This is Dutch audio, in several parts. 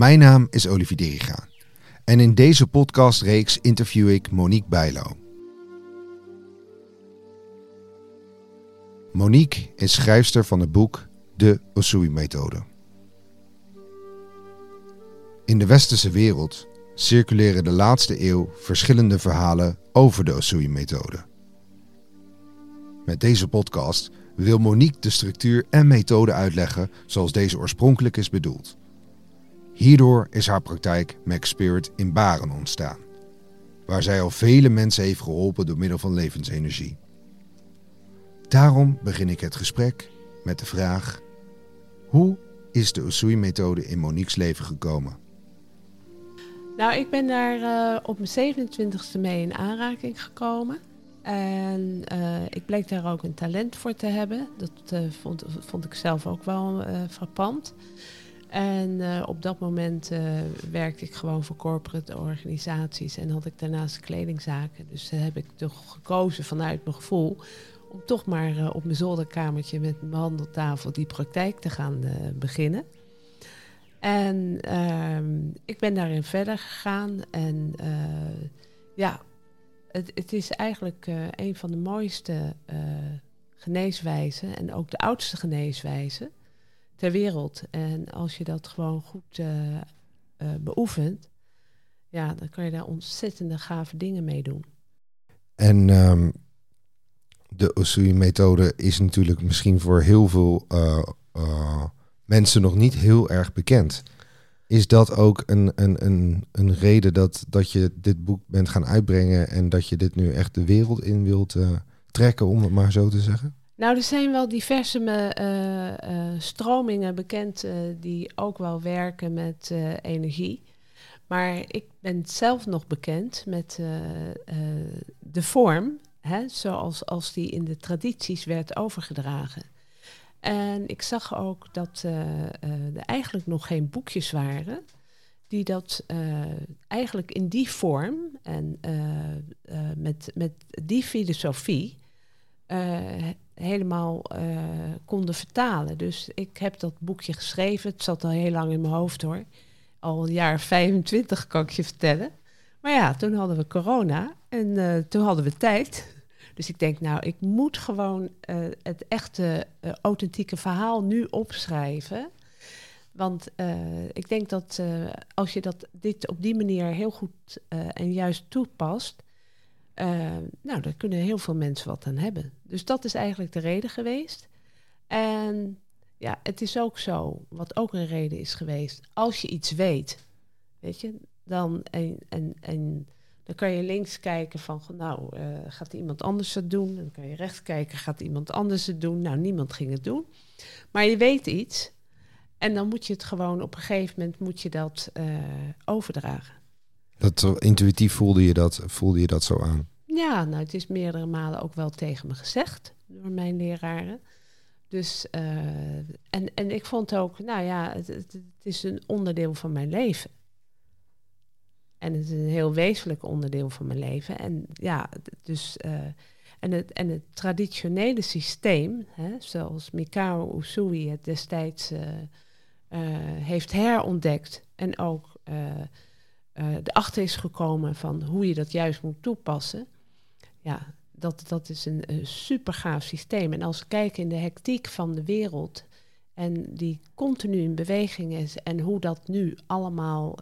Mijn naam is Olivier Deriga en in deze podcastreeks interview ik Monique Bijlo. Monique is schrijfster van het boek De Osui-methode. In de westerse wereld circuleren de laatste eeuw verschillende verhalen over de Osui-methode. Met deze podcast wil Monique de structuur en methode uitleggen zoals deze oorspronkelijk is bedoeld. Hierdoor is haar praktijk Max Spirit in Baren ontstaan, waar zij al vele mensen heeft geholpen door middel van levensenergie. Daarom begin ik het gesprek met de vraag: hoe is de Usui-methode in Monique's leven gekomen? Nou, ik ben daar uh, op mijn 27e mee in aanraking gekomen. En uh, ik bleek daar ook een talent voor te hebben. Dat uh, vond, vond, ik zelf ook wel frappant. En op dat moment werkte ik gewoon voor corporate organisaties en had ik daarnaast kledingzaken. Dus heb ik toch gekozen vanuit mijn gevoel om toch maar op mijn zolderkamertje met mijn handeltafel die praktijk te gaan beginnen. En uh, ik ben daarin verder gegaan. En ja, het, het, is eigenlijk een van de mooiste geneeswijzen en ook de oudste geneeswijzen ter wereld. En als je dat gewoon goed beoefent, ja, dan kan je daar ontzettende gave dingen mee doen. En um, de Osui-methode is natuurlijk misschien voor heel veel mensen nog niet heel erg bekend. Is dat ook een, een, een, een reden dat, dat je dit boek bent gaan uitbrengen en dat je dit nu echt de wereld in wilt trekken, om het maar zo te zeggen? Nou, er zijn wel diverse uh, stromingen bekend die ook wel werken met energie. Maar ik ben zelf nog bekend met de vorm, hè, zoals als die in de tradities werd overgedragen. En ik zag ook dat er eigenlijk nog geen boekjes waren die dat eigenlijk in die vorm en met, met die filosofie helemaal konden vertalen. Dus ik heb dat boekje geschreven. Het zat al heel lang in mijn hoofd hoor. Al een jaar 25 kan ik je vertellen. Maar ja, toen hadden we corona en toen hadden we tijd. Dus ik denk, nou, ik moet gewoon uh, het echte, authentieke verhaal nu opschrijven. Want ik denk dat als je dat, dit op die manier heel goed en juist toepast, nou, daar kunnen heel veel mensen wat aan hebben. Dus dat is eigenlijk de reden geweest. En ja, het is ook zo, wat ook een reden is geweest, als je iets weet, weet je, dan en, en, dan kan je links kijken van, nou, uh, gaat iemand anders het doen? Dan kan je rechts kijken, gaat iemand anders het doen? Nou, niemand ging het doen. Maar je weet iets. En dan moet je het gewoon op een gegeven moment moet je dat uh, overdragen. Dat, intuïtief voelde je dat, voelde je dat zo aan? Ja, nou, het is meerdere malen ook wel tegen me gezegd door mijn leraren. Dus, uh, en, en ik vond ook, nou ja, het, is een onderdeel van mijn leven. En het is een heel wezenlijk onderdeel van mijn leven. En ja, dus. Uh, en, het, en het traditionele systeem, hè, zoals Mikao Usui het destijds uh, heeft herontdekt en ook erachter is gekomen van hoe je dat juist moet toepassen. Ja, dat, dat is een, een super gaaf systeem. En als we kijken in de hectiek van de wereld en die continu in beweging is en hoe dat nu allemaal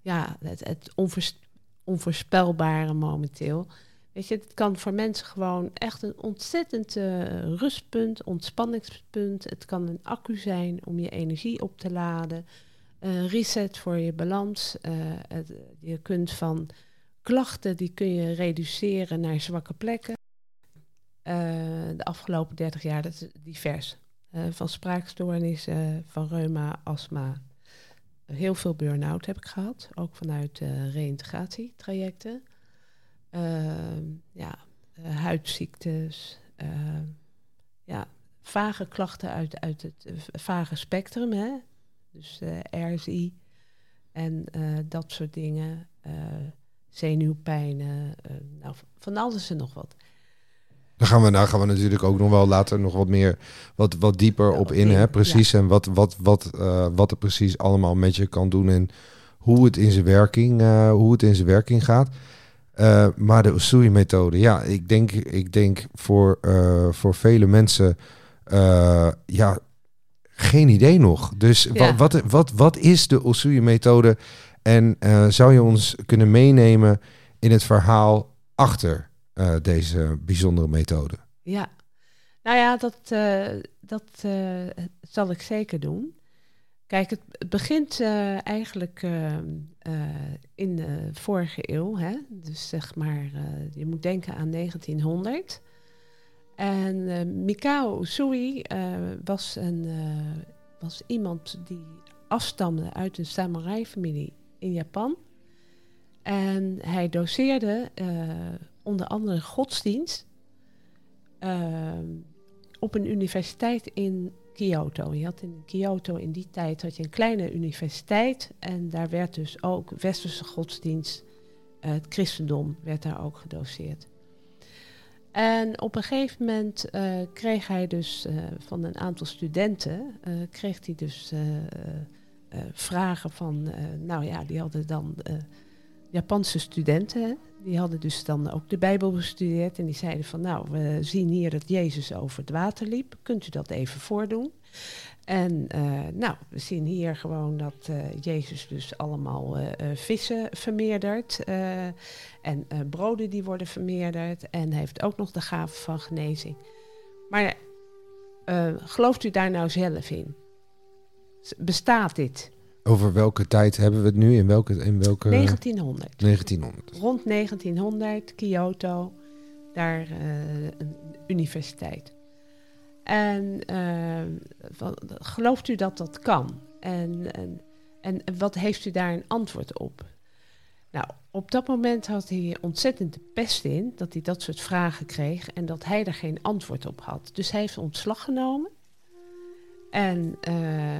ja, het, onvoorspelbare momenteel. Weet je, het kan voor mensen gewoon echt een ontzettend uh, rustpunt, ontspanningspunt. Het kan een accu zijn om je energie op te laden. Een reset voor je balans. Uh, het, je kunt van klachten, die kun je reduceren naar zwakke plekken. Uh, de afgelopen 30 jaar, dat is divers. van spraakstoornissen, van reuma, astma, heel veel burn-out heb ik gehad, ook vanuit reïntegratietrajecten. Uh, ja, huidziektes, ehm, ja, vage klachten uit, uit het eh, vage spectrum, hè? Dus RSI en dat soort dingen, zenuwpijnen, nou, van alles en nog wat. Daar gaan we, daar gaan we natuurlijk ook nog wel later nog wat meer, wat, wat dieper op in, hè? precies. En wat, wat, wat, uh, wat het precies allemaal met je kan doen en hoe het in zijn werking, uh, hoe het in zijn werking gaat. Uh, maar de Usui-methode, ja, ik denk, ik denk voor, voor vele mensen, ja, geen idee nog. Dus ja. wat, wat, wat, wat is de Usui-methode? En zou je ons kunnen meenemen in het verhaal achter uh, deze bijzondere methode? Ja, nou ja, dat, uh, dat zal ik zeker doen. Kijk, het begint eigenlijk in de vorige eeuw. Hè? Dus zeg maar, je moet denken aan 1900. En Mikao Usui was, een, was iemand die afstamde uit een samurai-familie in Japan. En hij doseerde onder andere godsdienst op een universiteit in Kyoto. Je had in Kyoto in die tijd had je een kleine universiteit en daar werd dus ook westerse godsdienst, het christendom werd daar ook gedoseerd. En op een gegeven moment uh, kreeg hij dus uh, van een aantal studenten, kreeg hij dus vragen van, nou ja, die hadden dan Japanse studenten, die hadden dus dan ook de Bijbel bestudeerd. En die zeiden van, nou, we zien hier dat Jezus over het water liep. Kunt u dat even voordoen? En uh, nou, we zien hier gewoon dat uh, Jezus dus allemaal uh, vissen vermeerdert. en broden die worden vermeerderd. En heeft ook nog de gave van genezing. Maar gelooft u daar nou zelf in? Bestaat dit? Over welke tijd hebben we het nu? In welke, in welke... 1900. 1900. Rond 1900, Kyoto, daar uh, een universiteit. En uh, gelooft u dat dat kan? En, en, en wat heeft u daar een antwoord op? Nou, op dat moment had hij ontzettend de pest in dat hij dat soort vragen kreeg en dat hij er geen antwoord op had. Dus hij heeft ontslag genomen. En uh,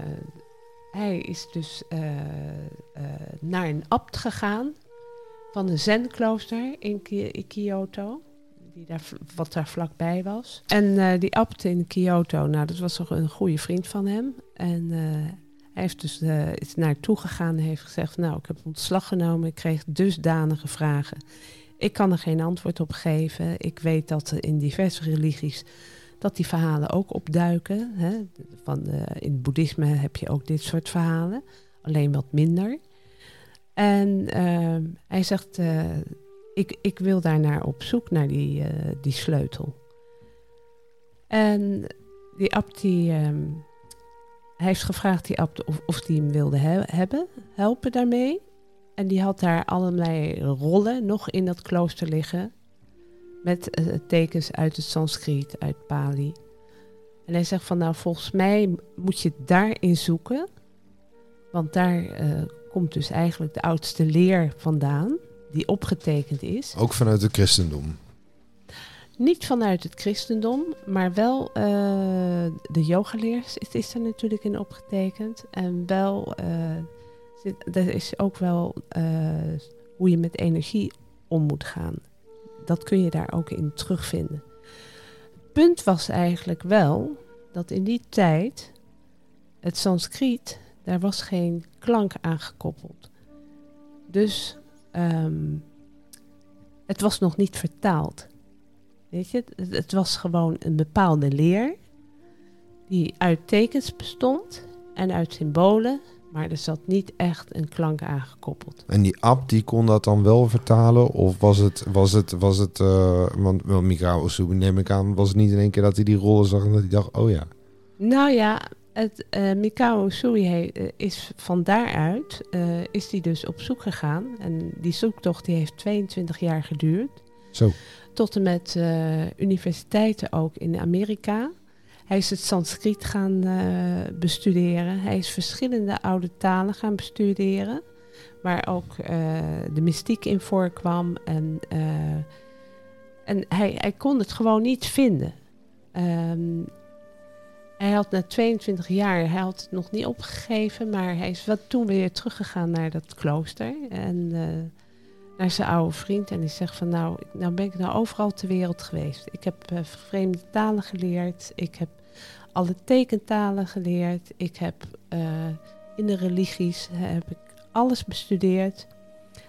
hij is dus uh, uh, naar een abt gegaan van een zenklooster in, in Kyoto. Die daar, wat daar vlakbij was. En uh, die abt in Kyoto, nou, dat was toch een goede vriend van hem. En hij heeft dus, is naartoe gegaan en heeft gezegd... nou, ik heb ontslag genomen, ik kreeg dusdanige vragen. Ik kan er geen antwoord op geven. Ik weet dat in diverse religies dat die verhalen ook opduiken. Hè. Van de, in het boeddhisme heb je ook dit soort verhalen, alleen wat minder. En uh, hij zegt, uh, ik, ik wil daar naar op zoek, naar die, uh, die sleutel. En die abt, die, um, hij heeft gevraagd die abt of, of die hem wilde he hebben, helpen daarmee. En die had daar allerlei rollen nog in dat klooster liggen met uh, tekens uit het Sanskriet, uit Pali. En hij zegt van nou, volgens mij moet je daarin zoeken. Want daar uh, komt dus eigenlijk de oudste leer vandaan, die opgetekend is. Ook vanuit het christendom? Niet vanuit het christendom, maar wel uh, de yogaleer is, is er natuurlijk in opgetekend. En wel, er is ook wel hoe je met energie om moet gaan dat kun je daar ook in terugvinden. Het punt was eigenlijk wel dat in die tijd het Sanskriet, daar was geen klank aan gekoppeld. Dus um, het was nog niet vertaald. Weet je, het, het was gewoon een bepaalde leer die uit tekens bestond en uit symbolen maar er zat niet echt een klank aangekoppeld. En die app die kon dat dan wel vertalen? Of was het, was het, was het uh, want wel Mikao neem ik aan, was het niet in één keer dat hij die rollen zag en dat hij dacht, oh ja. Nou ja, het, uh, Mikao Sui uh, is van daaruit, uh, is hij dus op zoek gegaan. En die zoektocht die heeft 22 jaar geduurd. Zo. Tot en met universiteiten ook in Amerika. Hij is het Sanskriet gaan uh, bestuderen. Hij is verschillende oude talen gaan bestuderen. Waar ook uh, de mystiek in voorkwam. En, uh, en hij, hij kon het gewoon niet vinden. Um, hij had na 22 jaar, hij had het nog niet opgegeven, maar hij is wat toen weer teruggegaan naar dat klooster. En naar zijn oude vriend en die zegt van nou, nou ben ik nou overal ter wereld geweest. Ik heb vreemde talen geleerd, ik heb alle tekentalen geleerd, ik heb uh, in de religies heb ik alles bestudeerd.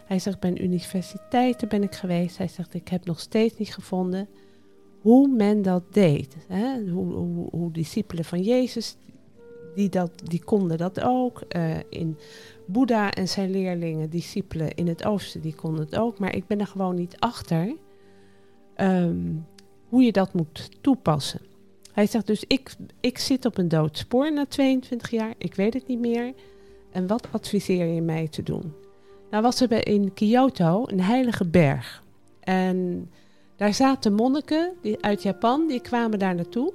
Hij zegt bij universiteiten ben ik geweest. Hij zegt ik heb nog steeds niet gevonden hoe men dat deed. Hè? Hoe, hoe, discipelen van Jezus die, dat, die konden dat ook. Uh, in Boeddha en zijn leerlingen, discipelen in het oosten, die konden het ook. Maar ik ben er gewoon niet achter um, hoe je dat moet toepassen. Hij zegt dus, ik, ik zit op een doodspoor na 22 jaar, ik weet het niet meer. En wat adviseer je mij te doen? Nou was er in Kyoto een heilige berg. En daar zaten monniken die, uit Japan, die kwamen daar naartoe.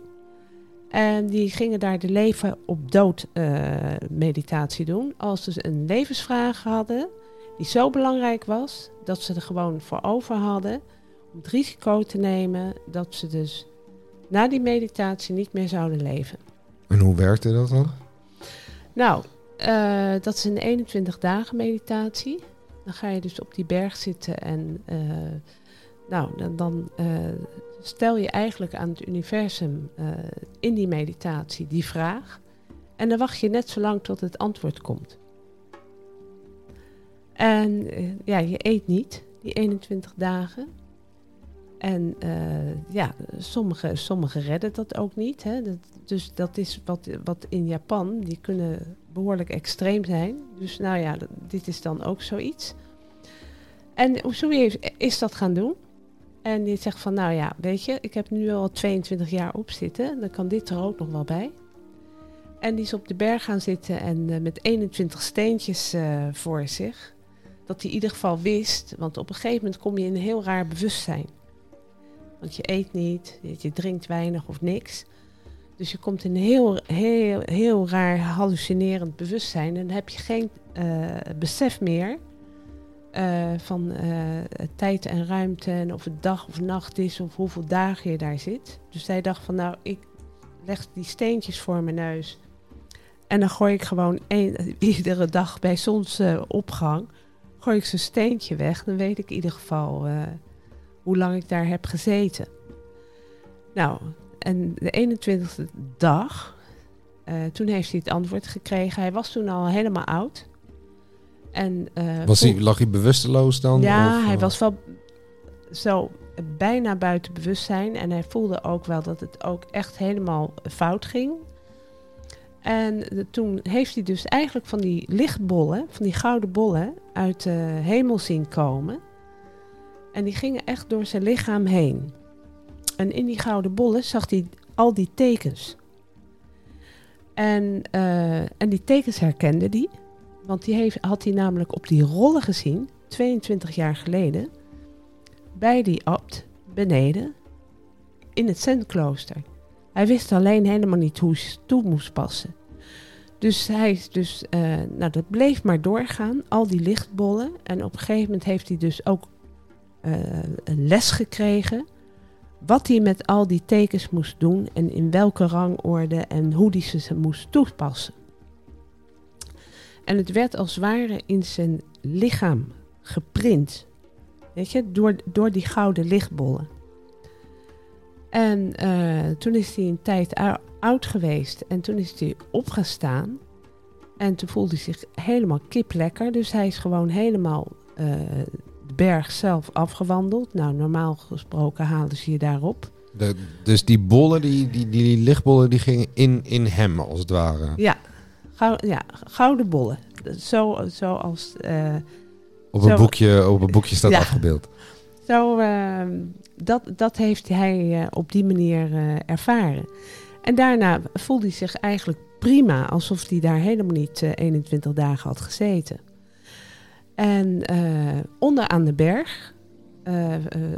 En die gingen daar de leven op dood uh, meditatie doen. Als ze een levensvraag hadden die zo belangrijk was dat ze er gewoon voor over hadden om het risico te nemen dat ze dus na die meditatie niet meer zouden leven. En hoe werkte dat dan? Nou, uh, dat is een 21 dagen meditatie. Dan ga je dus op die berg zitten en uh, nou, dan, dan stel je eigenlijk aan het universum in die meditatie die vraag. En dan wacht je net zo lang tot het antwoord komt. En ja, je eet niet die 21 dagen. En uh, ja, sommigen sommige redden dat ook niet. Hè. Dus dat is wat, wat in Japan, die kunnen behoorlijk extreem zijn. Dus nou ja, dit is dan ook zoiets. En Usui is dat gaan doen. En die zegt van, nou ja, weet je, ik heb nu al 22 jaar op zitten. Dan kan dit er ook nog wel bij. En die is op de berg gaan zitten en uh, met 21 steentjes uh, voor zich. Dat hij in ieder geval wist, want op een gegeven moment kom je in een heel raar bewustzijn. Want je eet niet, je drinkt weinig of niks. Dus je komt in een heel, heel, heel raar hallucinerend bewustzijn. En dan heb je geen uh, besef meer uh, van uh, tijd en ruimte en of het dag of nacht is of hoeveel dagen je daar zit. Dus zij dacht van nou, ik leg die steentjes voor mijn neus. En dan gooi ik gewoon iedere dag bij zonsopgang, gooi ik zo'n steentje weg. Dan weet ik in ieder geval hoe lang ik daar heb gezeten. Nou, en de 21ste dag, toen heeft hij het antwoord gekregen. Hij was toen al helemaal oud. En, uh, was hij, lag hij bewusteloos dan? Ja, of, hij was wel zo bijna buiten bewustzijn. En hij voelde ook wel dat het ook echt helemaal fout ging. En de, toen heeft hij dus eigenlijk van die lichtbollen, van die gouden bollen, uit de hemel zien komen. En die gingen echt door zijn lichaam heen. En in die gouden bollen zag hij al die tekens. En, uh, en die tekens herkende hij. Want die heeft, had hij namelijk op die rollen gezien, 22 jaar geleden, bij die abt beneden in het Zenklooster. Hij wist alleen helemaal niet hoe hij toe moest passen. Dus hij dus, uh, nou dat bleef maar doorgaan, al die lichtbollen. En op een gegeven moment heeft hij dus ook uh, een les gekregen. Wat hij met al die tekens moest doen en in welke rangorde en hoe hij ze moest toepassen. En het werd als ware in zijn lichaam geprint. Weet je, door, door die gouden lichtbollen. En uh, toen is hij een tijd oud geweest. En toen is hij opgestaan. En toen voelde hij zich helemaal kiplekker. Dus hij is gewoon helemaal de berg zelf afgewandeld. Nou, normaal gesproken halen ze je daarop. De, dus die bollen, die, die, die lichtbollen, die gingen in, in hem als het ware. Ja, Goud, ja, gouden bollen. Zo, zoals... Uh, op, een zo, boekje, op een boekje staat ja, afgebeeld. Zo, uh, dat, dat heeft hij uh, op die manier ervaren. En daarna voelde hij zich eigenlijk prima, alsof hij daar helemaal niet 21 dagen had gezeten. En onderaan de berg,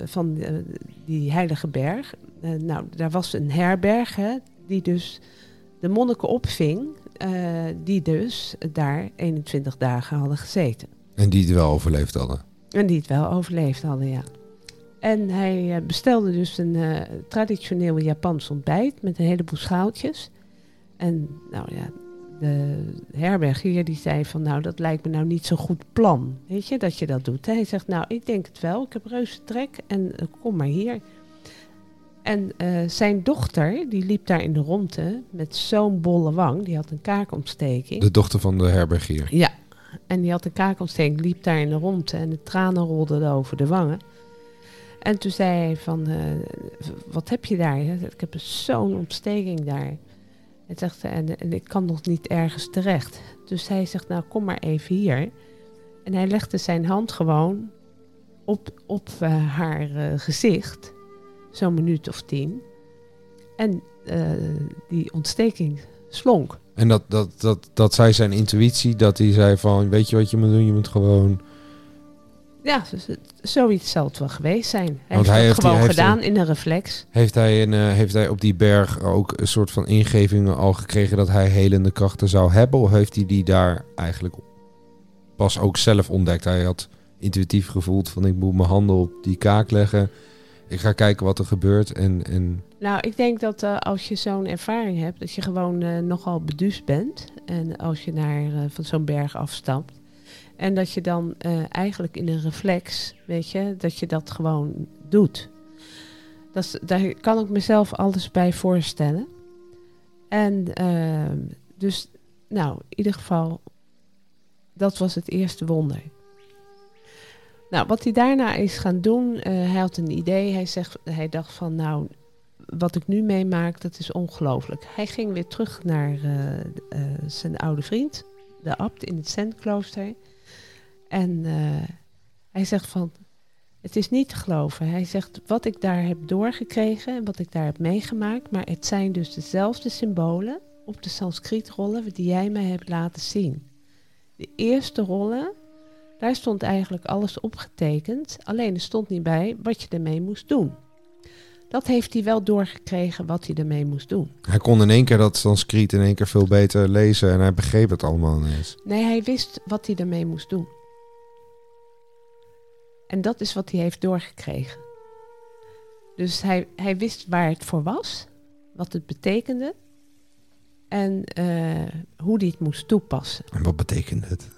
van die heilige berg, nou, daar was een herberg, hè, die dus de monniken opving uh, die dus daar 21 dagen hadden gezeten. En die het wel overleefd hadden? En die het wel overleefd hadden, ja. En hij uh, bestelde dus een uh, traditioneel Japans ontbijt met een heleboel schaaltjes. En nou ja, de herbergier die zei van nou, dat lijkt me nou niet zo'n goed plan. Weet je, dat je dat doet. Hij zegt nou, ik denk het wel. Ik heb reuze trek en uh, kom maar hier. En uh, zijn dochter, die liep daar in de rondte met zo'n bolle wang. Die had een kaakontsteking. De dochter van de herbergier. Ja, en die had een kaakontsteking, liep daar in de rondte en de tranen rolden over de wangen. En toen zei hij van, uh, wat heb je daar? Ik heb zo'n ontsteking daar. En, zegt, en, en ik kan nog niet ergens terecht. Dus hij zegt, nou kom maar even hier. En hij legde zijn hand gewoon op, op uh, haar uh, gezicht. Zo'n minuut of tien. En die ontsteking slonk. En dat, dat, dat, dat zei zijn intuïtie, dat hij zei van, weet je wat je moet doen? Je moet gewoon... Ja, zoiets zal het wel geweest zijn. Hij Want heeft hij het heeft, gewoon gedaan in een reflex. Heeft hij, een, uh, heeft hij op die berg ook een soort van ingevingen al gekregen dat hij helende krachten zou hebben? Of heeft hij die daar eigenlijk pas ook zelf ontdekt? Hij had intuïtief gevoeld van ik moet mijn handen op die kaak leggen. Ik ga kijken wat er gebeurt. En, en... Nou, ik denk dat uh, als je zo'n ervaring hebt, dat je gewoon uh, nogal beduusd bent. En als je naar van zo'n berg afstapt en dat je dan uh, eigenlijk in een reflex, weet je, dat je dat gewoon doet. Dat daar kan ik mezelf alles bij voorstellen. En uh, dus, nou, in ieder geval, dat was het eerste wonder. Nou, wat hij daarna is gaan doen, uh, hij had een idee. Hij, zegt, hij dacht van, nou, wat ik nu meemaak, dat is ongelooflijk. Hij ging weer terug naar zijn oude vriend, de abt in het Zendklooster. En uh, hij zegt van, het is niet te geloven. Hij zegt, wat ik daar heb doorgekregen en wat ik daar heb meegemaakt, maar het zijn dus dezelfde symbolen op de Sanskriet-rollen die jij mij hebt laten zien. De eerste rollen, daar stond eigenlijk alles opgetekend, alleen er stond niet bij wat je ermee moest doen. Dat heeft hij wel doorgekregen wat hij ermee moest doen. Hij kon in één keer dat Sanskriet in één keer veel beter lezen en hij begreep het allemaal ineens. Nee, hij wist wat hij ermee moest doen. En dat is wat hij heeft doorgekregen. Dus hij, hij wist waar het voor was, wat het betekende en uh, hoe hij het moest toepassen. En wat betekende het?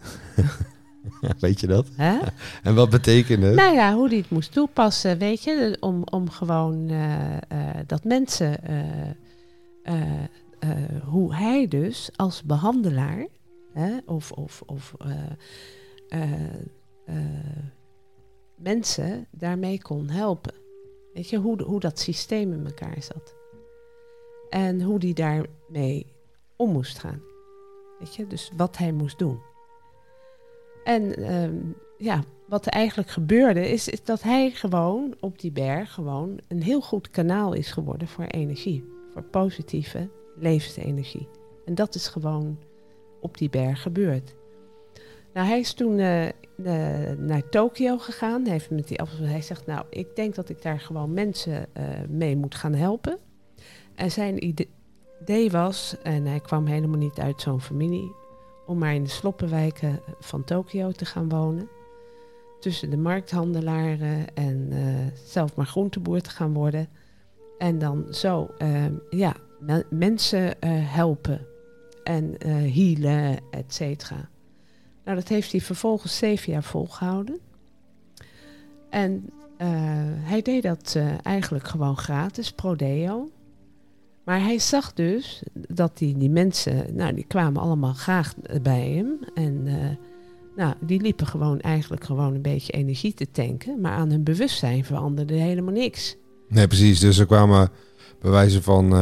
weet je dat? En wat betekende het? Nou ja, hoe hij het moest toepassen, weet je, om, om gewoon uh, uh, dat mensen, hoe hij dus als behandelaar, hè, of, of, of mensen daarmee kon helpen. Weet je, hoe, hoe dat systeem in elkaar zat. En hoe die daarmee om moest gaan. Weet je, dus wat hij moest doen. En um, ja, wat er eigenlijk gebeurde is, is dat hij gewoon op die berg gewoon een heel goed kanaal is geworden voor energie. Voor positieve levensenergie. En dat is gewoon op die berg gebeurd. Nou, hij is toen uh, naar Tokio gegaan. Hij, heeft met die, hij zegt, nou, ik denk dat ik daar gewoon mensen uh, mee moet gaan helpen. En zijn idee was, en hij kwam helemaal niet uit zo'n familie, om maar in de sloppenwijken van Tokio te gaan wonen. Tussen de markthandelaren en zelf maar groenteboer te gaan worden. En dan zo ja, mensen helpen en healen, et cetera. Nou, dat heeft hij vervolgens zeven jaar volgehouden. En uh, hij deed dat uh, eigenlijk gewoon gratis, pro deo. Maar hij zag dus dat die, die mensen, nou, die kwamen allemaal graag bij hem. En uh, nou, die liepen gewoon eigenlijk gewoon een beetje energie te tanken. Maar aan hun bewustzijn veranderde helemaal niks. Nee, precies. Dus er kwamen bij wijze van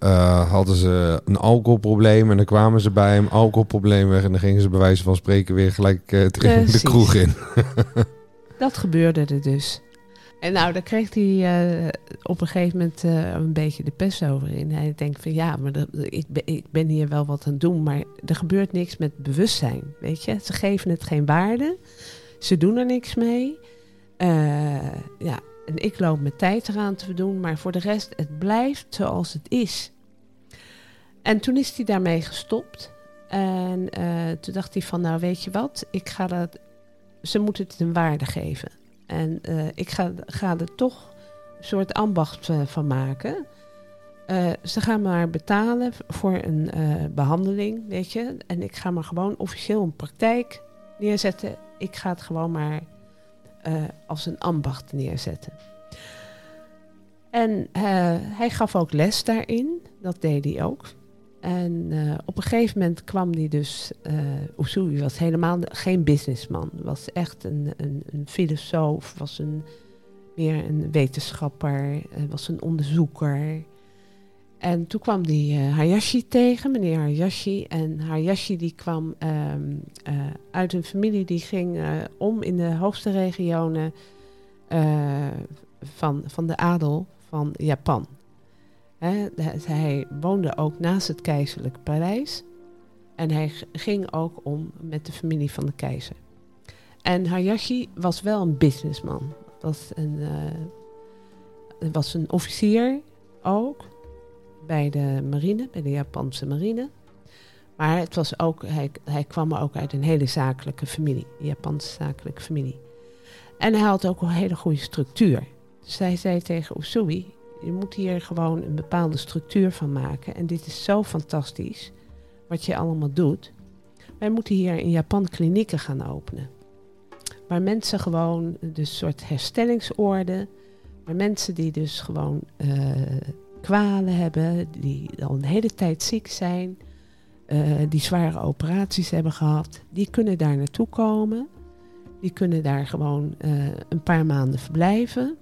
uh, hadden ze een alcoholprobleem en dan kwamen ze bij hem, alcoholprobleem weg en dan gingen ze bij wijze van spreken weer gelijk uh, de kroeg in. dat gebeurde er dus. En nou, daar kreeg hij uh, op een gegeven moment een beetje de pest over in. Hij denkt van ja, maar ik, ben, ik ben hier wel wat aan het doen, maar er gebeurt niks met bewustzijn. Weet je, ze geven het geen waarde, ze doen er niks mee. ja, en ik loop mijn tijd eraan te doen, maar voor de rest, het blijft zoals het is. En toen is hij daarmee gestopt. En uh, toen dacht hij van, nou weet je wat, ik ga dat, ze moeten het een waarde geven. En uh, ik ga, ga er toch een soort ambacht uh, van maken. eh, ze gaan maar betalen voor een eh, behandeling, weet je. En ik ga maar gewoon officieel een praktijk neerzetten. Ik ga het gewoon maar eh, als een ambacht neerzetten. En hij gaf ook les daarin. Dat deed hij ook. En op een gegeven moment kwam hij dus... Uh, Usui was helemaal geen businessman. Was echt een, een, een filosoof. Was een, meer een wetenschapper. was een onderzoeker. En toen kwam die uh, Hayashi tegen, meneer Hayashi. En Hayashi die kwam ehm, eh, uit een familie die ging uh, om in de hoogste regionen van, van de adel van Japan. Hij woonde ook naast het keizerlijk paleis. En hij ging ook om met de familie van de keizer. En Hayashi was wel een businessman. Was een, was een officier ook bij de marine, bij de Japanse marine. Maar het was ook, hij, hij kwam ook uit een hele zakelijke familie, een Japanse zakelijke familie. En hij had ook een hele goede structuur. Dus hij zei tegen Usui, je moet hier gewoon een bepaalde structuur van maken. En dit is zo fantastisch, wat je allemaal doet. Wij moeten hier in Japan klinieken gaan openen. Waar mensen gewoon, dus soort herstellingsorde, waar mensen die dus gewoon uh, kwalen hebben, die al een hele tijd ziek zijn, uh, die zware operaties hebben gehad, die kunnen daar naartoe komen. Die kunnen daar gewoon uh, een paar maanden verblijven.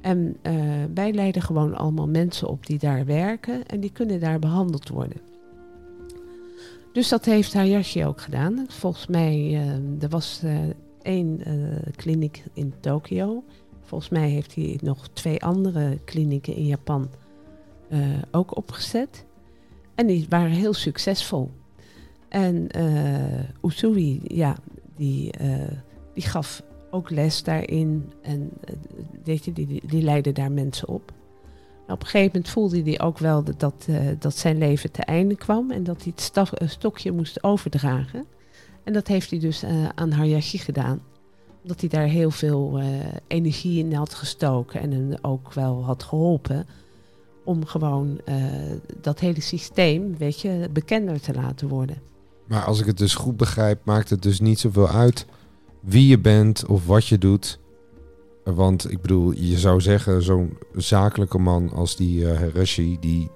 En uh, wij leiden gewoon allemaal mensen op die daar werken en die kunnen daar behandeld worden. Dus dat heeft Hayashi ook gedaan. Volgens mij, er was één kliniek in Tokio. Volgens mij heeft hij nog twee andere klinieken in Japan uh, ook opgezet. En die waren heel succesvol. En uh, Usui, ja, die, uh, die gaf ook les daarin. En weet je, die, die leidde daar mensen op. op een gegeven moment voelde hij ook wel dat, dat, dat zijn leven te einde kwam. En dat hij het stokje moest overdragen. En dat heeft hij dus aan Hayashi gedaan. Omdat hij daar heel veel energie in had gestoken. En hem ook wel had geholpen om gewoon uh, dat hele systeem, weet je, bekender te laten worden. Maar als ik het dus goed begrijp, maakt het dus niet zoveel uit wie je bent of wat je doet. Want ik bedoel, je zou zeggen, zo'n zakelijke man als die uh, die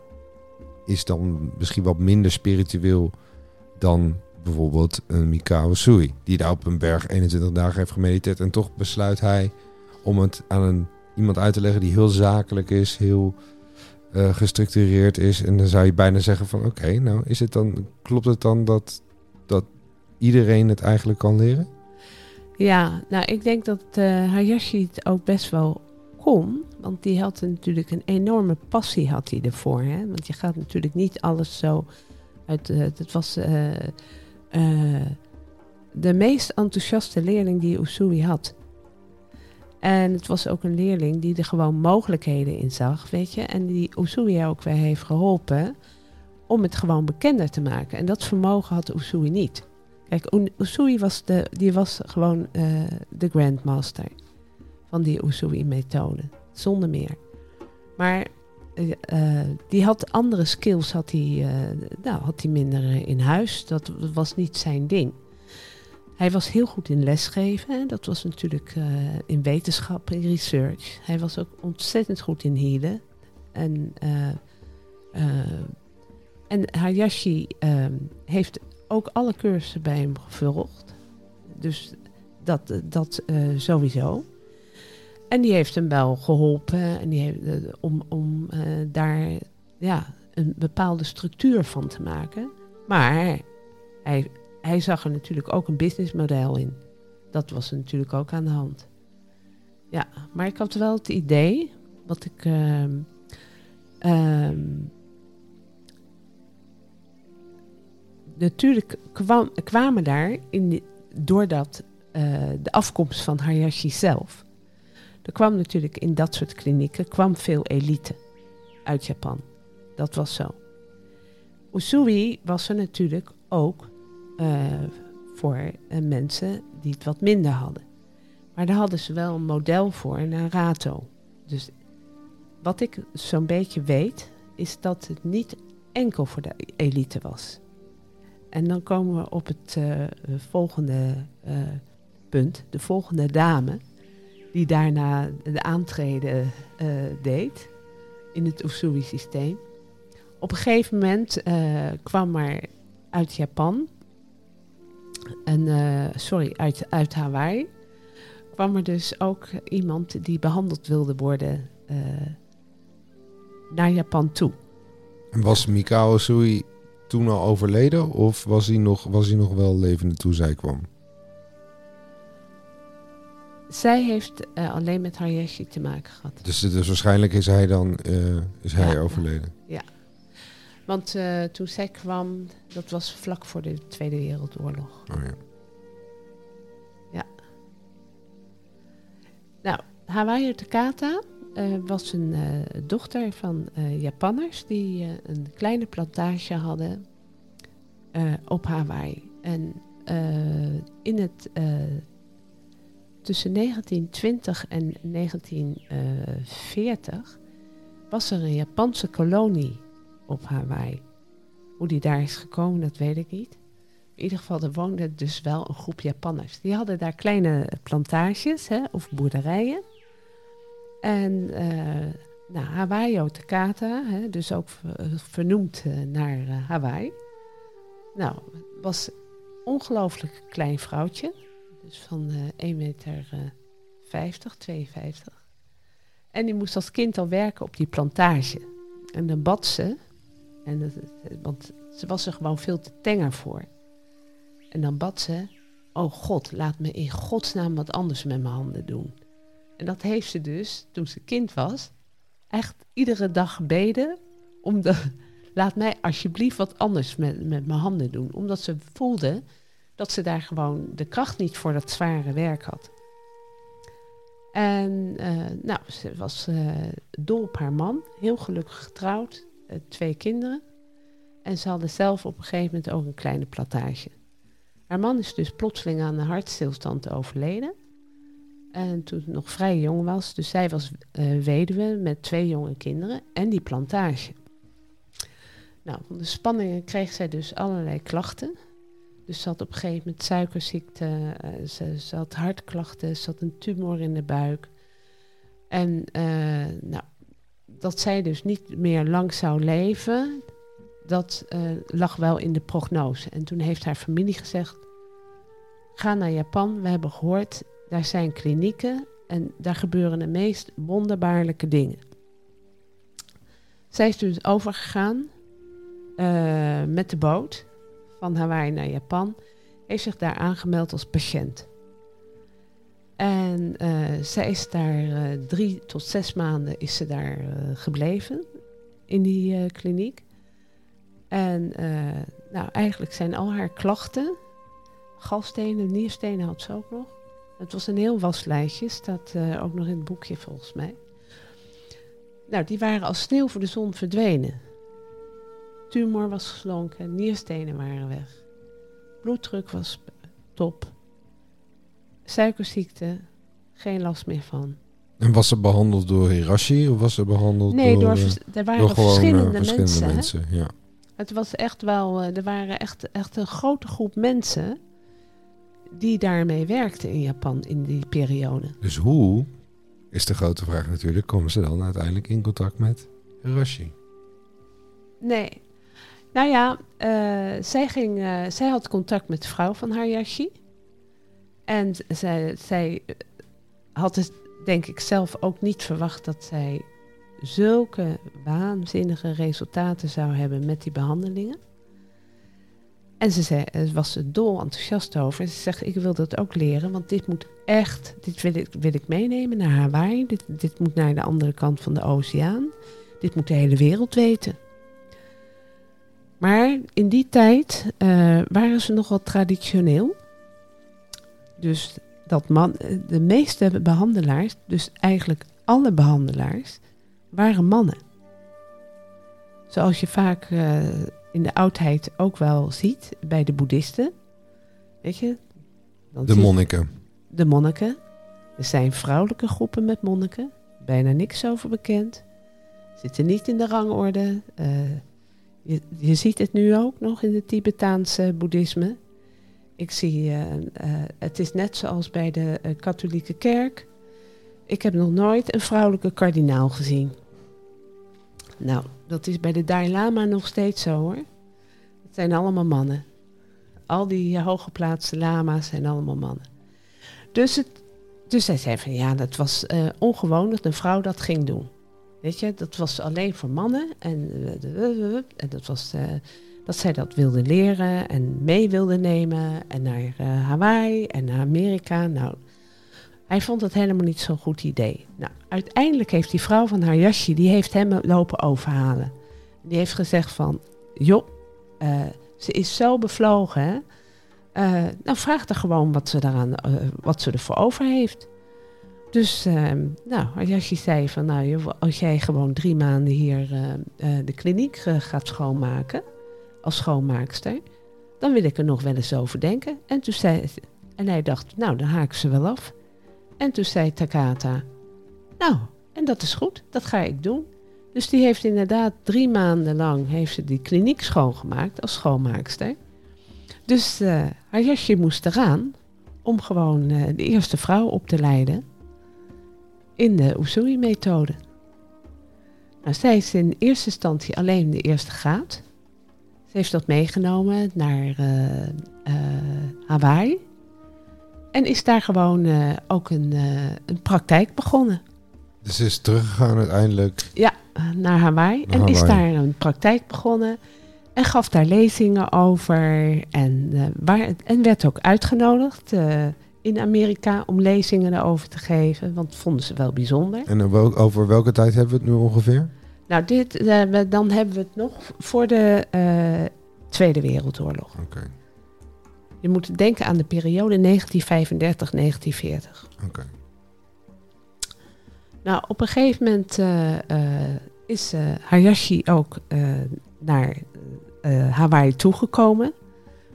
is dan misschien wat minder spiritueel dan bijvoorbeeld een Mikao Sui. Die daar op een berg 21 dagen heeft gemediteerd. En toch besluit hij om het aan een, iemand uit te leggen die heel zakelijk is, heel uh, gestructureerd is. En dan zou je bijna zeggen van oké, nou is het dan, klopt het dan dat, dat iedereen het eigenlijk kan leren? Ja, nou ik denk dat uh, Hayashi het ook best wel kon. Want die had natuurlijk een enorme passie had hij ervoor. Hè? Want je gaat natuurlijk niet alles zo uit... Uh, het was de meest enthousiaste leerling die Usui had. En het was ook een leerling die er gewoon mogelijkheden in zag, weet je. En die Usui ook weer heeft geholpen om het gewoon bekender te maken. En dat vermogen had Usui niet. Kijk, Usui was, de, die was gewoon uh, de grandmaster van die Usui-methode. Zonder meer. Maar uh, die had andere skills, had hij, nou, had minder in huis. Dat was niet zijn ding. Hij was heel goed in lesgeven. Dat was natuurlijk uh, in wetenschap, in research. Hij was ook ontzettend goed in healen. En, uh, uh, en Hayashi ehm, heeft ook alle cursussen bij hem gevolgd. Dus dat, dat sowieso. En die heeft hem wel geholpen en die heeft, om, om daar ja, een bepaalde structuur van te maken. Maar hij, hij zag er natuurlijk ook een businessmodel in. Dat was natuurlijk ook aan de hand. Ja, maar ik had wel het idee, wat ik. Uh, natuurlijk kwam, kwamen daar, in doordat uh, de afkomst van Hayashi zelf. Er kwam natuurlijk in dat soort klinieken kwam veel elite uit Japan. Dat was zo. Usui was er natuurlijk ook uh, voor uh, mensen die het wat minder hadden. Maar daar hadden ze wel een model voor, een rato. Dus wat ik zo'n beetje weet, is dat het niet enkel voor de elite was. En dan komen we op het uh, volgende punt, de volgende dame, die daarna de aantreden deed in het Usui-systeem. Op een gegeven moment kwam er uit Japan, en, sorry, uit, uit Hawaii, kwam er dus ook iemand die behandeld wilde worden naar Japan toe. En was Mikao Usui toen al overleden of was hij nog, was hij nog wel levende toen zij kwam? Zij heeft uh, alleen met Hayashi te maken gehad. Dus, dus waarschijnlijk is hij dan uh, is hij overleden? Ja. Want uh, toen zij kwam, dat was vlak voor de Tweede Wereldoorlog. Oh ja. Ja. Nou, Hawaii Takata uh, was een uh, dochter van Japanners die een kleine plantage hadden op Hawaii. En in het, tussen 1920 en 1940 was er een Japanse kolonie op Hawaii. Hoe die daar is gekomen, dat weet ik niet. In ieder geval, er woonde dus wel een groep Japanners. Die hadden daar kleine plantages hè, of boerderijen. En uh, nou, Hawaii Takata, hè, dus ook vernoemd uh, naar Hawaii. Nou, was ongelooflijk klein vrouwtje. Dus van 1 meter 50, 52. En die moest als kind al werken op die plantage. En dan bad ze, en want ze was er gewoon veel te tenger voor. En dan bad ze, oh God, laat me in godsnaam wat anders met mijn handen doen. En dat heeft ze dus, toen ze kind was, echt iedere dag gebeden om de, laat mij alsjeblieft wat anders met, met mijn handen doen. Omdat ze voelde dat ze daar gewoon de kracht niet voor dat zware werk had. En uh, nou, ze was uh, dol op haar man, heel gelukkig getrouwd, twee kinderen. En ze hadden zelf op een gegeven moment ook een kleine plantage. Haar man is dus plotseling aan een hartstilstand overleden. En toen nog vrij jong was. Dus zij was uh, weduwe met twee jonge kinderen en die plantage. Nou, van de spanningen kreeg zij dus allerlei klachten. Dus ze had op een gegeven moment suikerziekte, uh, ze, had hartklachten, ze had een tumor in de buik. En nou, dat zij dus niet meer lang zou leven, dat lag wel in de prognose. En toen heeft haar familie gezegd, ga naar Japan, we hebben gehoord, daar zijn klinieken en daar gebeuren de meest wonderbaarlijke dingen. Zij is dus overgegaan uh, met de boot van Hawaii naar Japan. Heeft zich daar aangemeld als patiënt. En uh, zij is daar uh, drie tot zes maanden is ze daar gebleven in die kliniek. En nou, eigenlijk zijn al haar klachten, galstenen, nierstenen had ze ook nog, het was een heel waslijstje, staat ook nog in het boekje volgens mij. Nou, die waren als sneeuw voor de zon verdwenen. Tumor was geslonken, nierstenen waren weg. Bloeddruk was top. Suikerziekte, geen last meer van. En was ze behandeld door Hirashi of was ze behandeld nee, door... Nee, er waren door verschillende, verschillende, mensen. mensen ja. Het was echt wel, er waren echt, echt een grote groep mensen die daarmee werkte in Japan in die periode. Dus hoe, is de grote vraag natuurlijk, komen ze dan uiteindelijk in contact met Hiroshi? Nee. Nou ja, uh, zij, ging, uh, zij had contact met de vrouw van Hayashi. En zij, zij had het denk ik zelf ook niet verwacht dat zij zulke waanzinnige resultaten zou hebben met die behandelingen. En ze zei, was er dol enthousiast over. Ze zegt, ik wil dat ook leren, want dit moet echt, dit wil ik, wil ik meenemen naar Hawaii. Dit, dit moet naar de andere kant van de oceaan. Dit moet de hele wereld weten. Maar in die tijd uh, waren ze nogal traditioneel. Dus dat man, de meeste behandelaars, dus eigenlijk alle behandelaars, waren mannen. Zoals je vaak uh, in de oudheid ook wel ziet bij de boeddhisten. Weet je? Dan de monniken. De monniken. Er zijn vrouwelijke groepen met monniken. Bijna niks over bekend. zitten niet in de rangorde. Uh, je, je, ziet het nu ook nog in het Tibetaanse boeddhisme. Ik zie, uh, het is net zoals bij de katholieke kerk. Ik heb nog nooit een vrouwelijke kardinaal gezien. Nou, dat is bij de Dalai Lama nog steeds zo hoor. Het zijn allemaal mannen. Al die hooggeplaatste lama's zijn allemaal mannen. Dus, het, dus hij zei van ja, dat was ongewoon dat een vrouw dat ging doen. Weet je, dat was alleen voor mannen. En, en dat was dat zij dat wilde leren en mee wilde nemen. En naar Hawaii en naar Amerika. Nou, hij vond het helemaal niet zo'n goed idee. Nou, uiteindelijk heeft die vrouw van haar jasje, die heeft hem lopen overhalen. Die heeft gezegd van, joh, uh, ze is zo bevlogen. Hè? Uh, nou, vraag er gewoon wat ze, daaraan, uh, wat ze ervoor over heeft. Dus, ehm, nou, zei van, nou, als jij gewoon drie maanden hier de kliniek gaat schoonmaken, als schoonmaakster, dan wil ik er nog wel eens over denken. En toen zei en hij dacht, nou, dan haak ze wel af. En toen zei Takata, nou, en dat is goed, dat ga ik doen. Dus die heeft inderdaad drie maanden lang heeft ze die kliniek schoongemaakt als schoonmaakster. Dus uh, haar jasje moest eraan om gewoon uh, de eerste vrouw op te leiden in de Usui-methode. Nou, zij is in eerste instantie alleen de eerste graad. Ze heeft dat meegenomen naar uh, Hawaii. En is daar gewoon uh, ook een, een praktijk begonnen. Dus ze is teruggegaan uiteindelijk? Ja, naar Hawaii. Naar en Hawaii. is daar een praktijk begonnen. En gaf daar lezingen over. En, waar, en werd ook uitgenodigd in Amerika om lezingen erover te geven. Want dat vonden ze wel bijzonder. En over welke tijd hebben we het nu ongeveer? Nou, dit, dan hebben we het nog voor de Tweede Wereldoorlog. Oké. Okay. Je moet denken aan de periode 1935-1940. Oké. Nou, op een gegeven moment uh, uh, is Hayashi ook naar Hawaii toegekomen.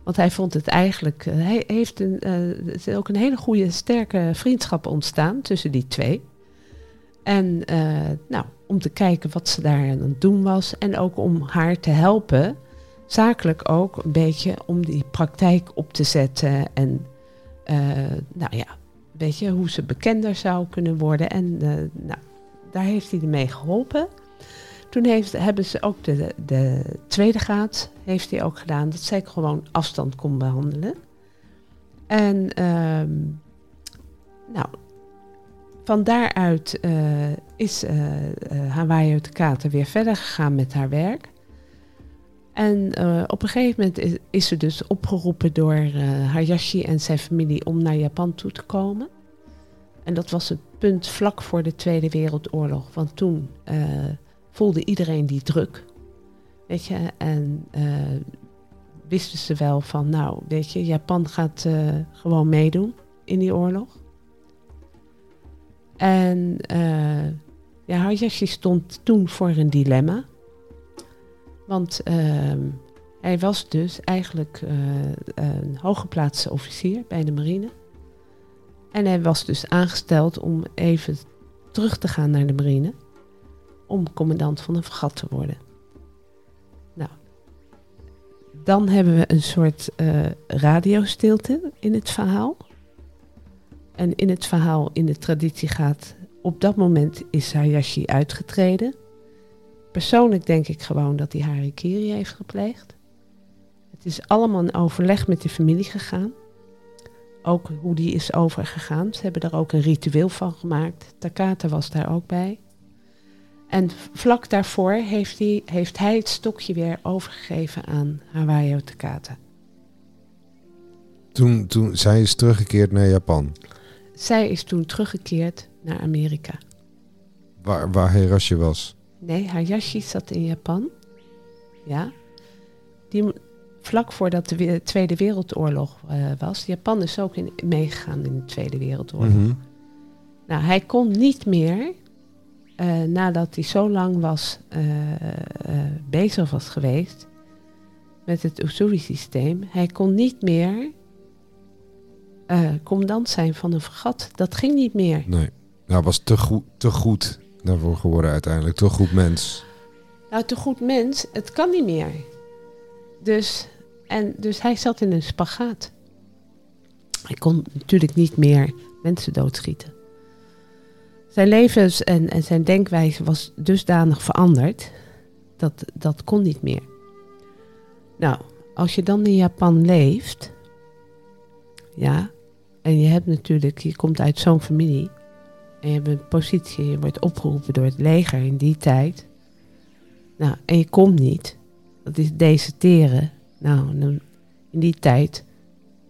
Want hij vond het eigenlijk. hij heeft een, er is ook een hele goede, sterke vriendschap ontstaan tussen die twee. En nou, om te kijken wat ze daar aan het doen was. En ook om haar te helpen zakelijk ook een beetje om die praktijk op te zetten. En uh, nou ja, weet je, hoe ze bekender zou kunnen worden. En uh, nou, daar heeft hij mee geholpen. Toen heeft, hebben ze ook de, de tweede graad heeft hij ook gedaan. Dat zij gewoon afstand kon behandelen. En um, nou, van daaruit uh, is uh, Hawaii uit weer verder gegaan met haar werk. En op een gegeven moment is, ze dus opgeroepen door uh, Hayashi en zijn familie om naar Japan toe te komen. En dat was het punt vlak voor de Tweede Wereldoorlog. Want toen voelde iedereen die druk. Weet je, en wisten ze wel van, nou, weet je, Japan gaat gewoon meedoen in die oorlog. En ja, Hayashi stond toen voor een dilemma. Want uh, hij was dus eigenlijk uh, een hooggeplaatste officier bij de marine. En hij was dus aangesteld om even terug te gaan naar de marine. Om commandant van een fregat te worden. Nou, dan hebben we een soort uh, radiostilte in het verhaal. En in het verhaal, in de traditie gaat, op dat moment is Hayashi uitgetreden. Persoonlijk denk ik gewoon dat hij harikiri heeft gepleegd. Het is allemaal in overleg met de familie gegaan. Ook hoe die is overgegaan. Ze hebben daar ook een ritueel van gemaakt. Takata was daar ook bij. En vlak daarvoor heeft hij, heeft hij het stokje weer overgegeven aan Hawaii Takata. Toen, toen, zij is teruggekeerd naar Japan? Zij is toen teruggekeerd naar Amerika. Waar, waar Hirashi was? Nee, Hayashi zat in Japan. Ja. Die, vlak voordat de Tweede Wereldoorlog uh, was. Japan is ook in, meegegaan in de Tweede Wereldoorlog. Mm -hmm. Nou, hij kon niet meer, uh, nadat hij zo lang was uh, bezig was geweest met het Usui-systeem, hij kon niet meer commandant zijn van een vergat. Dat ging niet meer. Nee, nou was te, goed, te goed daarvoor geworden uiteindelijk? Te goed mens? Nou, te goed mens, het kan niet meer. Dus, en, dus hij zat in een spagaat. Hij kon natuurlijk niet meer mensen doodschieten. Zijn levens en, en zijn denkwijze was dusdanig veranderd. Dat, dat kon niet meer. Nou, als je dan in Japan leeft. Ja, en je hebt natuurlijk, je komt uit zo'n familie. En je hebt een positie, je wordt opgeroepen door het leger in die tijd. Nou, en je komt niet. Dat is deserteren. Nou, in die tijd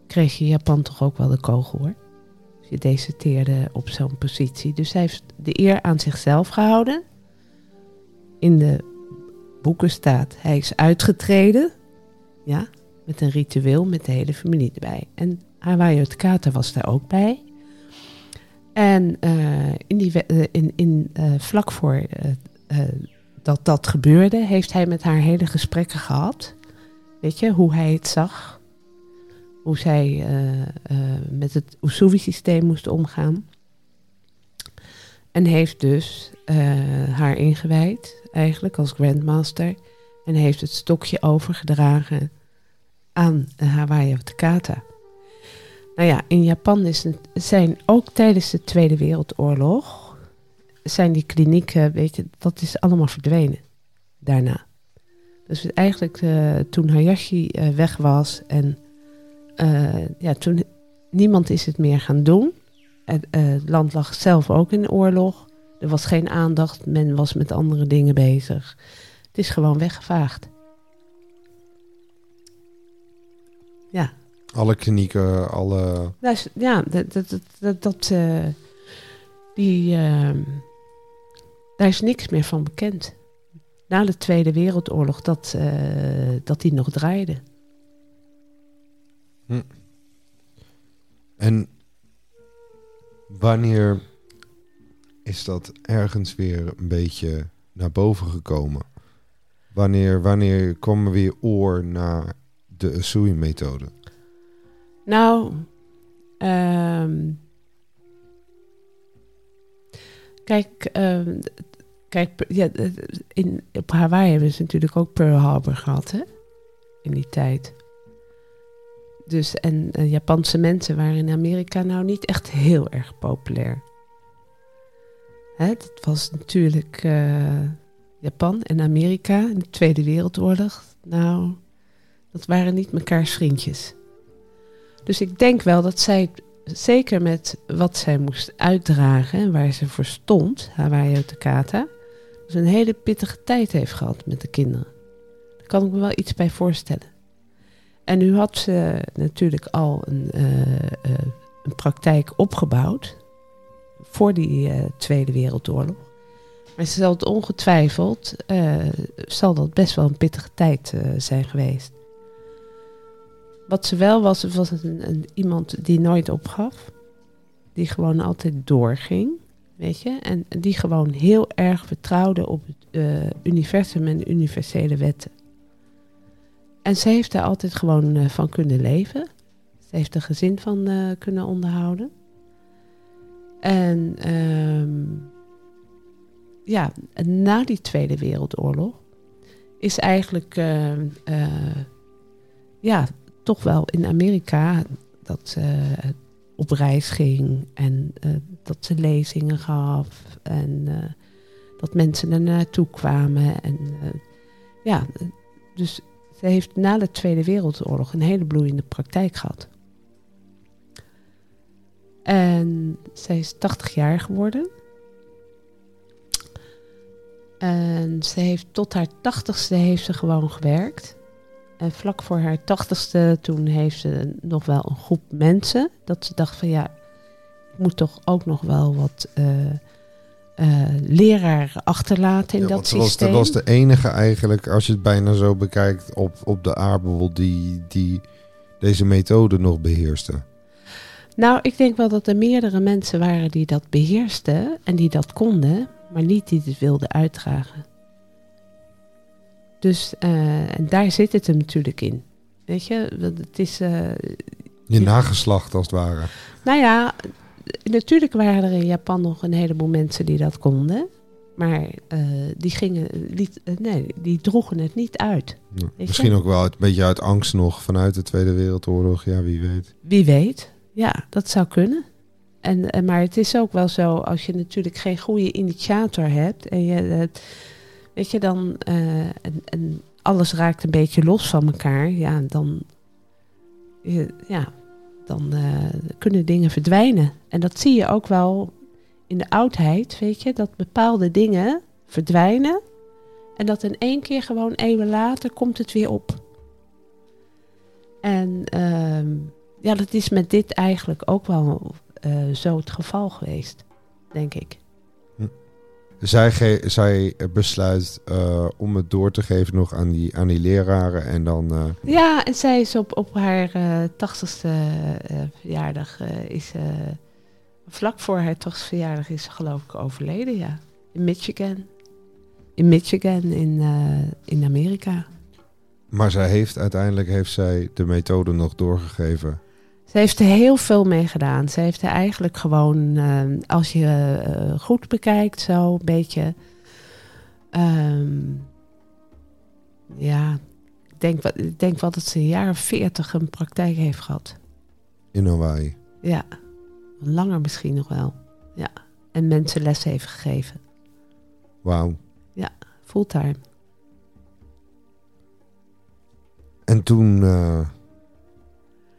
kreeg je Japan toch ook wel de kogel hoor. Dus je deserteerde op zo'n positie. Dus hij heeft de eer aan zichzelf gehouden. In de boeken staat, hij is uitgetreden. Ja, met een ritueel met de hele familie erbij. En Hawaii Kata was daar ook bij. En uh, in die, uh, in, in, uh, vlak voor dat dat gebeurde, heeft hij met haar hele gesprekken gehad. Weet je, hoe hij het zag. Hoe zij met het Usui-systeem moest omgaan. En heeft dus haar ingewijd, eigenlijk als grandmaster. En heeft het stokje overgedragen aan Hawaii Takata. Nou ja, in Japan is het, zijn ook tijdens de Tweede Wereldoorlog zijn die klinieken, weet je, dat is allemaal verdwenen daarna. Dus eigenlijk uh, toen Hayashi uh, weg was en uh, ja, toen niemand is het meer gaan doen. Het, het land lag zelf ook in oorlog. Er was geen aandacht, men was met andere dingen bezig. Het is gewoon weggevaagd. Ja, alle klinieken, alle. Ja, dat, dat, dat, dat uh, die, uh, daar is niks meer van bekend. Na de Tweede Wereldoorlog dat, uh, dat die nog draaide. Hm. En wanneer is dat ergens weer een beetje naar boven gekomen? Wanneer, wanneer kwam er weer oor naar de Usui-methode? Nou, um, kijk, um, kijk ja, in, op Hawaii hebben ze natuurlijk ook Pearl Harbor gehad, hè? In die tijd. Dus, en uh, Japanse mensen waren in Amerika nou niet echt heel erg populair. Hè, het was natuurlijk uh, Japan en Amerika in de Tweede Wereldoorlog. Nou, dat waren niet mekaars vriendjes. Dus ik denk wel dat zij, zeker met wat zij moest uitdragen en waar ze voor stond, Hawaii Takata, dus een hele pittige tijd heeft gehad met de kinderen. Daar kan ik me wel iets bij voorstellen. En nu had ze natuurlijk al een, uh, uh, een praktijk opgebouwd voor die uh, Tweede Wereldoorlog. Maar ze zal het ongetwijfeld, zal dat best wel een pittige tijd zijn geweest. Wat ze wel was, was een, iemand die nooit opgaf. Die gewoon altijd doorging, weet je. En die gewoon heel erg vertrouwde op het uh, universum en universele wetten. En ze heeft daar altijd gewoon uh, van kunnen leven. Ze heeft er gezin van uh, kunnen onderhouden. En um, ja, na die Tweede Wereldoorlog is eigenlijk ja, toch wel in Amerika dat ze op reis ging en uh, dat ze lezingen gaf en uh, dat mensen er naartoe kwamen. En ja, dus ze heeft na de Tweede Wereldoorlog een hele bloeiende praktijk gehad. En zij is 80 jaar geworden. En ze heeft tot haar tachtigste heeft ze gewoon gewerkt. En vlak voor haar tachtigste, toen heeft ze nog wel een groep mensen. Dat ze dacht van ja, ik moet toch ook nog wel wat uh, uh, leraren achterlaten in ja, dat systeem. Was, was de enige eigenlijk, als je het bijna zo bekijkt, op, op de aardbol die, die deze methode nog beheerste. Nou, ik denk wel dat er meerdere mensen waren die dat beheersten en die dat konden, maar niet die het wilden uitdragen. Dus uh, en daar zit het hem natuurlijk in. Weet je, het is. Uh, je nageslacht als het ware. Nou ja, natuurlijk waren er in Japan nog een heleboel mensen die dat konden. Maar eh, die gingen, liet, eh, nee, die droegen het niet uit. Ja, je? Misschien ook wel uit- een beetje uit angst nog vanuit de Tweede Wereldoorlog. Ja, wie weet. Wie weet, ja, dat zou kunnen. En, en, maar het is ook wel zo, als je natuurlijk geen goede initiator hebt en je, het- weet je, dan, eh, en, alles raakt een beetje los van elkaar, ja, dan, ja, dan eh, kunnen dingen verdwijnen. En dat zie je ook wel in de oudheid, weet je, dat bepaalde dingen verdwijnen en dat in één keer gewoon eeuwen later komt het weer op. En ehm, ja, dat is met dit eigenlijk ook wel eh, zo het geval geweest, denk ik. Zij, ge- zij besluit eh, om het door te geven nog aan die, aan die leraren. En dan... eh, Ja, en zij is op, op haar eh, tachtigste eh, verjaardag, is, vlak voor haar tachtigste verjaardag is ze geloof ik overleden, ja. In Michigan. In Michigan, in, in Amerika. maar zij heeft uiteindelijk heeft zij de methode nog doorgegeven. Ze heeft er heel veel mee gedaan. Ze heeft er eigenlijk gewoon, eh, als je eh, goed bekijkt, zo een beetje. ehm, ja, ik denk, ik denk wel dat ze een jaar of veertig een praktijk heeft gehad. In Hawaii. Ja, langer misschien nog wel. Ja, en mensen les heeft gegeven. Wauw. Fulltime. En toen eh,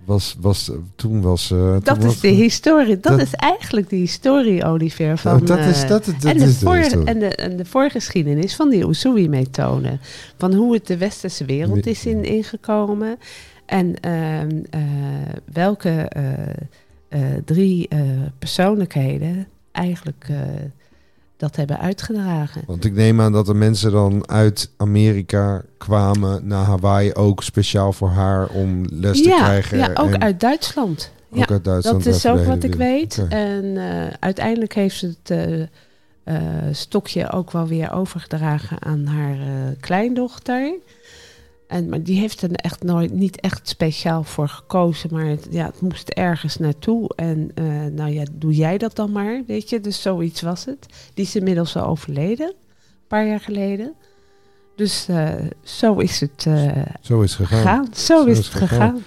was, was, toen was... eh, toen Dat was- is de historie. Dat, dat- is eigenlijk de historie, Oliver. Van, dat is, dat, dat, en, de is voor, en, de, en de voorgeschiedenis van die Usui-methode. Van hoe het de westerse wereld is in, ingekomen. En ehm, eh, welke eh, drie persoonlijkheden eigenlijk dat hebben uitgedragen. Want ik neem aan dat de mensen dan uit Amerika kwamen naar Hawaii ook speciaal voor haar om les te krijgen. ja, ook en uit Duitsland. ook ja, uit Duitsland. dat is ook wat ik weet. En eh, uiteindelijk heeft ze het eh, eh, stokje ook wel weer overgedragen aan haar kleindochter. En, maar die heeft er echt nooit, niet echt speciaal voor gekozen. Maar het, ja, het moest ergens naartoe. En eh, nou ja, doe jij dat dan maar, weet je. Dus zoiets was het. Die is inmiddels al overleden. Een paar jaar geleden. Dus eh, zo is het Zo is het gegaan. gegaan. Zo, is het gegaan.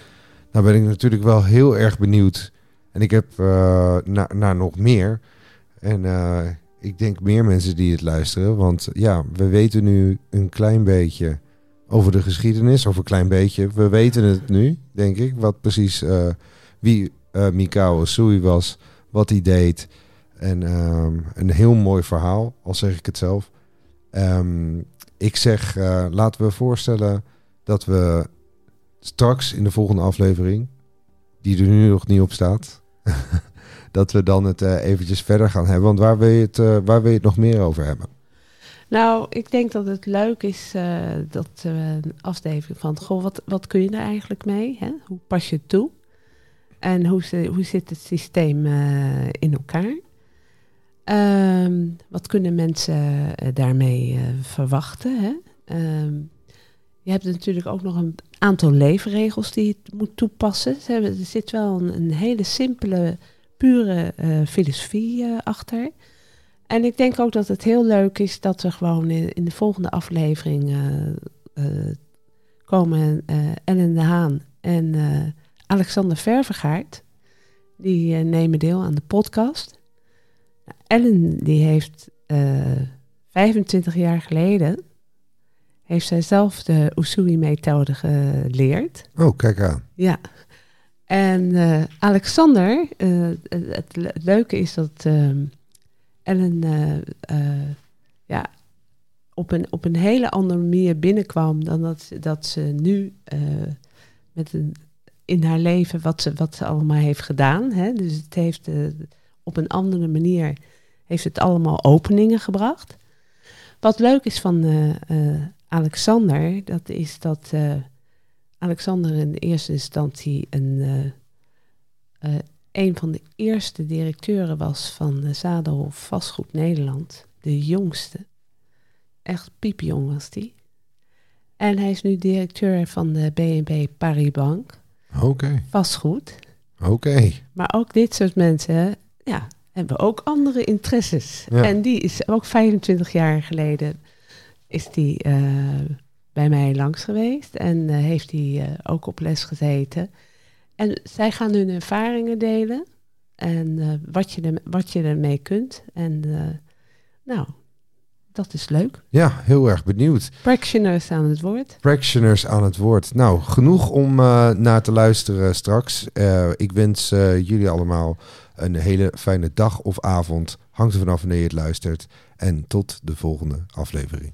Nou ben ik natuurlijk wel heel erg benieuwd. En ik heb eh, naar naar nog meer. En ik denk meer mensen die het luisteren. Want ja, we weten nu een klein beetje over de geschiedenis. Of een klein beetje. We weten het nu, denk ik. Wat precies eh, wie eh Mikao Sui was. Wat hij deed. En ehm, een heel mooi verhaal, al zeg ik het zelf. Ehm, ik zeg, eh, laten we voorstellen dat we straks in de volgende aflevering, die er nu nog niet op staat, dat we dan het eventjes verder gaan hebben. Want waar wil, je het, waar wil je het nog meer over hebben? Nou, ik denk dat het leuk is eh, dat we een aflevering van... Goh, wat, wat kun je er eigenlijk mee? Hè? Hoe pas je het toe? En hoe, hoe zit het systeem eh, in elkaar? Ehm, wat kunnen mensen eh, daarmee eh, verwachten? Hè? Ehm, je hebt natuurlijk ook nog een aantal leefregels die je moet toepassen. Er zit wel een, een hele simpele, pure eh, filosofie eh, achter... En ik denk ook dat het heel leuk is dat we gewoon in, in de volgende aflevering eh, eh, komen eh, Ellen de Haan en Alexander Ververgaard. Die nemen deel aan de podcast. Nou, Ellen die heeft eh 25 jaar geleden heeft zij zelf de Usui-methode geleerd. Oh, kijk aan. Ja. En Alexander, het, het le- het leuke is dat ehm, Ellen eh, eh, ja, op, een, op een hele andere manier binnenkwam dan dat, dat ze nu eh, met een, in haar leven wat ze, wat ze allemaal heeft gedaan. Hè? Dus het heeft op een andere manier heeft het allemaal openingen gebracht. Wat leuk is van Alexander, dat is dat Alexander in eerste instantie een, een van de eerste directeuren was van de Zadelhof Vastgoed Nederland. De jongste. Echt piepjong was die. En hij is nu directeur van de BNB Paribas Bank. Oké, Vastgoed. oké. Maar ook dit soort mensen ja, hebben ook andere interesses. Ja. En die is ook 25 jaar geleden is die eh, bij mij langs geweest en eh, heeft hij eh, ook op les gezeten. En zij gaan hun ervaringen delen en eh, wat, je er, wat je ermee kunt. En eh, nou, dat is leuk. Ja, heel erg benieuwd. Practitioners aan het woord. Practitioners aan het woord. Nou, genoeg om eh, naar te luisteren straks. Ik wens jullie allemaal een hele fijne dag of avond. Hangt er vanaf wanneer je het luistert. En tot de volgende aflevering.